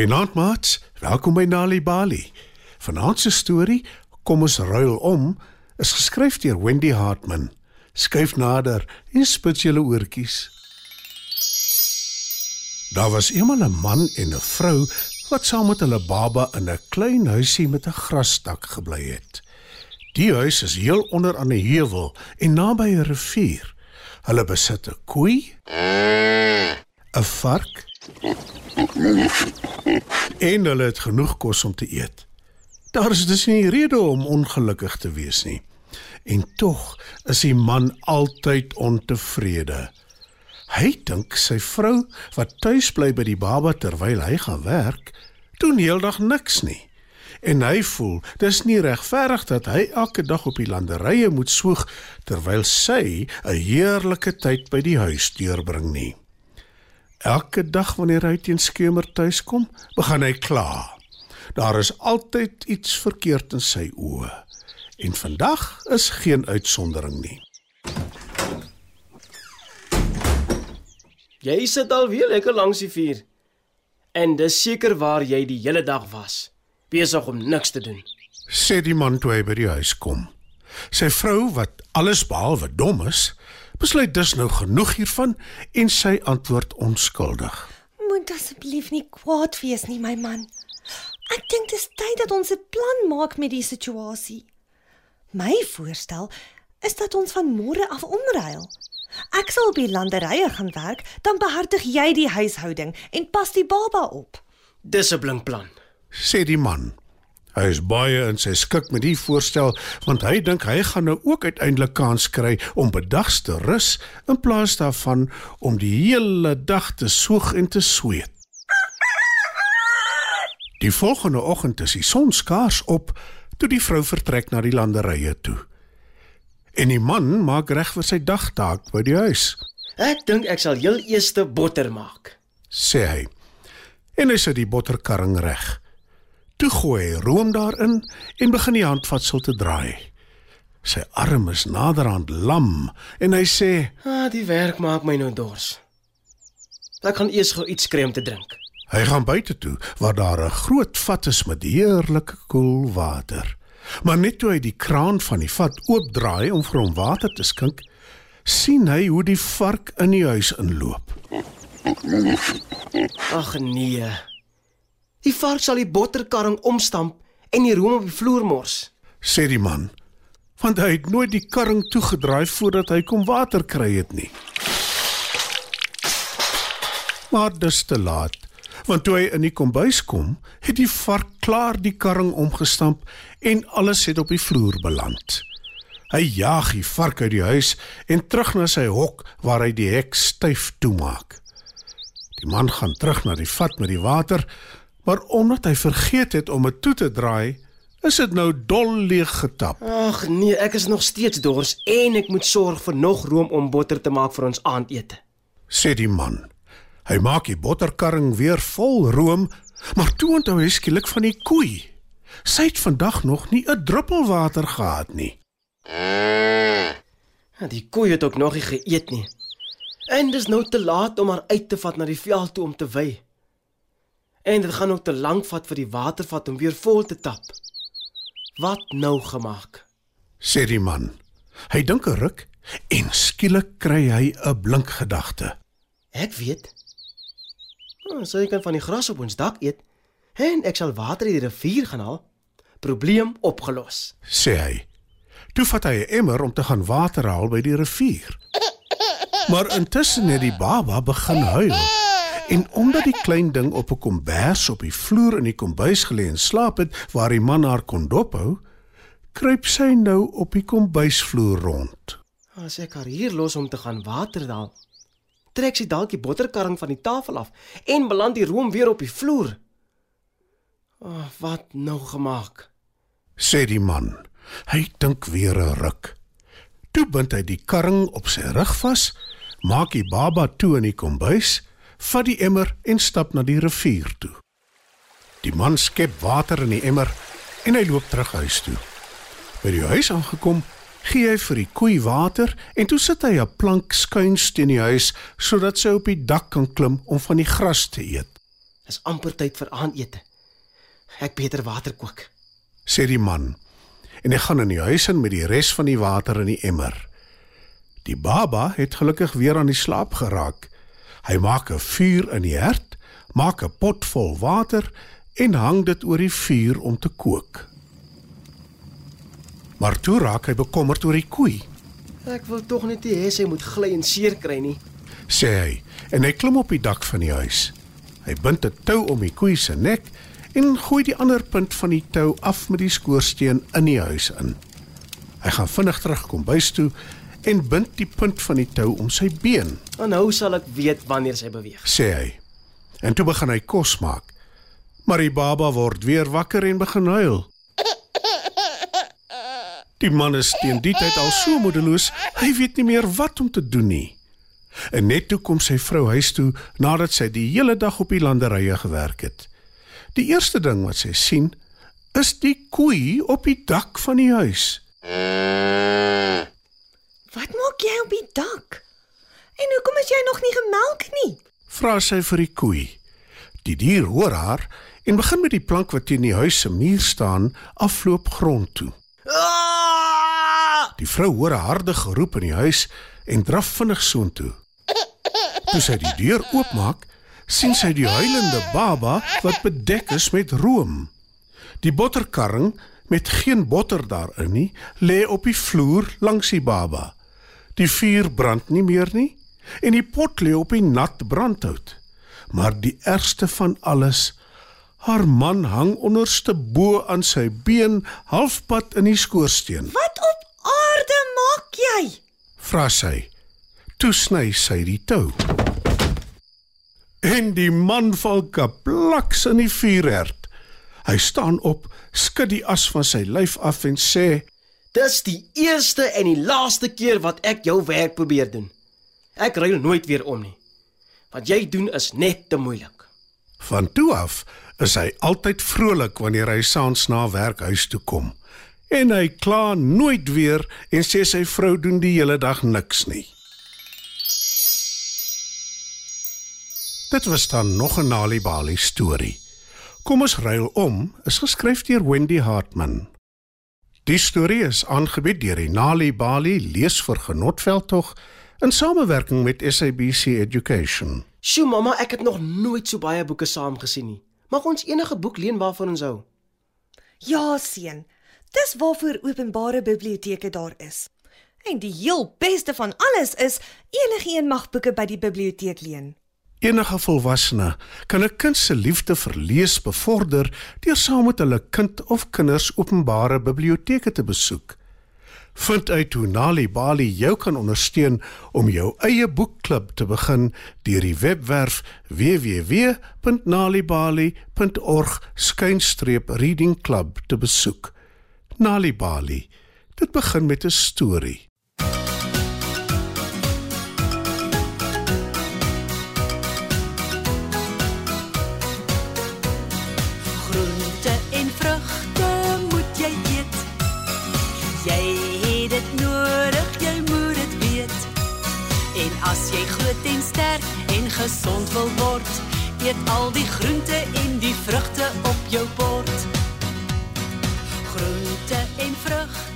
Goeienaand, maat. Welkom by Nali Bali. Vanaand se storie, Kom ons ruil om, is geskryf deur Wendy Hartman. Skuif nader en spits julle oortjies. Daar was eendag 'n man en 'n vrou wat saam met hulle baba in 'n klein huisie met 'n grasdak gebly het. Die huis is heel onder aan 'n heuwel en naby 'n rivier. Hulle besit 'n koei, 'n vark en hulle het genoeg kos om te eet. Daar is dus nie rede om ongelukkig te wees nie. En tog is die man altyd ontevrede. Hy dink sy vrou wat tuis bly by die baba terwyl hy gaan werk, doen heeldag niks nie. En hy voel dis nie regverdig dat hy elke dag op die landerye moet soeg terwyl sy 'n heerlike tyd by die huis deurbring nie. Elke dag wanneer hy teen skemer tuis kom, begin hy kla. Daar is altyd iets verkeerd in sy oë. En vandag is geen uitsondering nie. Jy sit al weer lekker langs die vuur. En dis seker waar jy die hele dag was, besig om niks te doen. Sê die man toe hy by die huis kom. Sy vrou wat alles behalwe dom is, besluit dus nou genoeg hiervan en sy antwoord onskuldig. Moet asseblief nie kwaad wees nie, my man. Ek dink dit is tyd dat ons 'n plan maak met die situasie. My voorstel is dat ons van môre af omruil. Ek sal op die landerye gaan werk, dan behartig jy die huishouding en pas die baba op. Dis 'n blink plan. Sê die man. Hy is baie in sy skik met die voorstel want hy dink hy gaan nou ook uiteindelik kans kry om bedags te rus in plaas daarvan om die hele dag te soeg en te sweet. Die volgende oggend is die son skaars op toe die vrou vertrek na die landerye toe. En die man maak reg vir sy dagtaak by die huis, Ek dink ek sal heel eers botter maak. sê hy. En hy sit die botterkarring reg. Toe gooi hy room daarin en begin die handvatsel te draai. Sy arm is naderhand lam en hy sê Ah, die werk maak my nou dors. Ek gaan eers gou iets kry om te drink. hy gaan buite toe waar daar 'n groot vat is met heerlike koel water. Maar net toe hy die kraan van die vat oopdraai om vir hom water te skink, sien hy hoe die vark in die huis inloop. Ag nee. Die vark sal die botterkarring omstamp en die room op die vloer mors. sê die man, want hy het nooit die karring toegedraai voordat hy kom water kry het nie. Maar dis te laat, want toe hy in die kombuis kom, het die vark klaar die karring omgestamp en alles het op die vloer beland. Hy jaag die vark uit die huis en terug na sy hok waar hy die hek styf toemaak. Die man gaan terug na die vat met die water, maar omdat hy vergeet het om dit toe te draai, is dit nou dol leeg getap. Ag nee, ek is nog steeds dors en ek moet sorg vir nog room om botter te maak vir ons aandete. sê die man. Hy maak die botterkarring weer vol room, maar toe onthou hy skielik van die koei. Sy het vandag nog nie 'n druppel water gehad nie. Ja, Die koei het ook nog nie geëet nie. En dis nou te laat om haar uit te vat na die veld toe om te wei. En dit gaan ook te lank vat vir die watervat om weer vol te tap. Wat nou gemaak? sê die man. Hy dink 'n ruk en skielik kry hy 'n blink gedagte. Ek weet. Oh, so ek kan van die gras op ons dak eet en ek sal water uit die rivier gaan haal. Probleem opgelos. sê hy. Toe vat hy 'n emmer om te gaan water haal by die rivier. Maar intussen het die baba begin huil. En omdat die klein ding op 'n kombers op die vloer in die kombuis gelê en slaap het waar die man haar kon dophou, kruip sy nou op die kombuisvloer rond. As ek haar hier los om te gaan water haal, trek sy dalk die botterkarring van die tafel af en beland die room weer op die vloer. Oh, wat nou gemaak? sê die man. Hy dink weer 'n ruk. Toe bind hy die karring op sy rug vas, maak die baba toe in die kombuis, vat die emmer en stap na die rivier toe. Die man skep water in die emmer en hy loop terug huis toe. By die huis aangekom, gee hy vir die koei water en toe sit hy 'n plank skuins teen die huis sodat sy op die dak kan klim om van die gras te eet. Is amper tyd vir aandete. Ek beter water kook. sê die man. En hy gaan in die huis in met die res van die water in die emmer. Die baba het gelukkig weer aan die slaap geraak. Hy maak 'n vuur in die hert, maak 'n pot vol water en hang dit oor die vuur om te kook. Maar toe raak hy bekommerd oor die koei, Ek wil tog net nie hê sy moet gly en seer kry nie. sê hy, en hy klim op die dak van die huis. Hy bind 'n tou om die koei se nek en gooi die ander punt van die tou af met die skoorsteen in die huis in. Hy gaan vinnig terug kom bys toe en bind die punt van die tou om sy been, En nou sal ek weet wanneer sy beweeg. sê hy. En toe begin hy kos maak. Maar die baba word weer wakker en begin huil. Die man is teen die tyd al so moedeloos, hy weet nie meer wat om te doen nie. En net toe kom sy vrou huis toe nadat sy die hele dag op die landerye gewerk het. Die eerste ding wat sy sien, is die koei op die dak van die huis. Wat maak jy op die dak? En hoekom is jy nog nie gemelk nie? Vra sy vir die koei. Die dier hoor haar en begin met die plank wat teen die huis se muur staan, afloop grond toe. Ah! Die vrou hoor 'n harde geroep in die huis en draf vinnig soontoe. Toe sy die deur oopmaak, sien sy die huilende baba wat bedek is met room. Die botterkarring met geen botter daarin nie, lê op die vloer langs die baba. Die vuur brand nie meer nie en die pot lê op die nat brandhout. Maar die ergste van alles, haar man hang onderste bo aan sy been, halfpad in die skoorsteen. Wat op aarde maak jy? vra sy. Toe sny sy die tou. En die man val kaplaks in die vuurherd. Hy staan op, skud die as van sy lyf af en sê: Dis die eerste en die laaste keer wat ek jou werk probeer doen. Ek ruil nooit weer om nie. Wat jy doen is net te moeilik. Van toe af is hy altyd vrolik wanneer hy saans na werk huis toe kom. En hy kla nooit weer en sê sy vrou doen die hele dag niks nie. Dit was dan nog 'n Nali Bali storie. Kom ons ruil om is geskryf deur Wendy Hartman. Die storie is aangebied deur die Nali Bali lees vir genotveldtog in samewerking met SABC Education. Sjoe mamma, ek het nog nooit so baie boeke saam gesien nie. Mag ons enige boek leen waarvan ons hou? Ja, seun. Dis waarvoor openbare biblioteke daar is. En die heel beste van alles is enigiemand mag boeke by die biblioteek leen. Enige volwassene kan 'n kind se liefde vir lees bevorder deur saam met hulle kind of kinders openbare biblioteke te besoek. Vind uit hoe Nali Bali jou kan ondersteun om jou eie boekklub te begin deur die webwerf www.nalibali.org/reading club te besoek. Nali Bali. Dit begin met 'n storie. Groot en sterk en gesond wil word, eet al die groente en die vrugte op jou bord. Groente en vrugte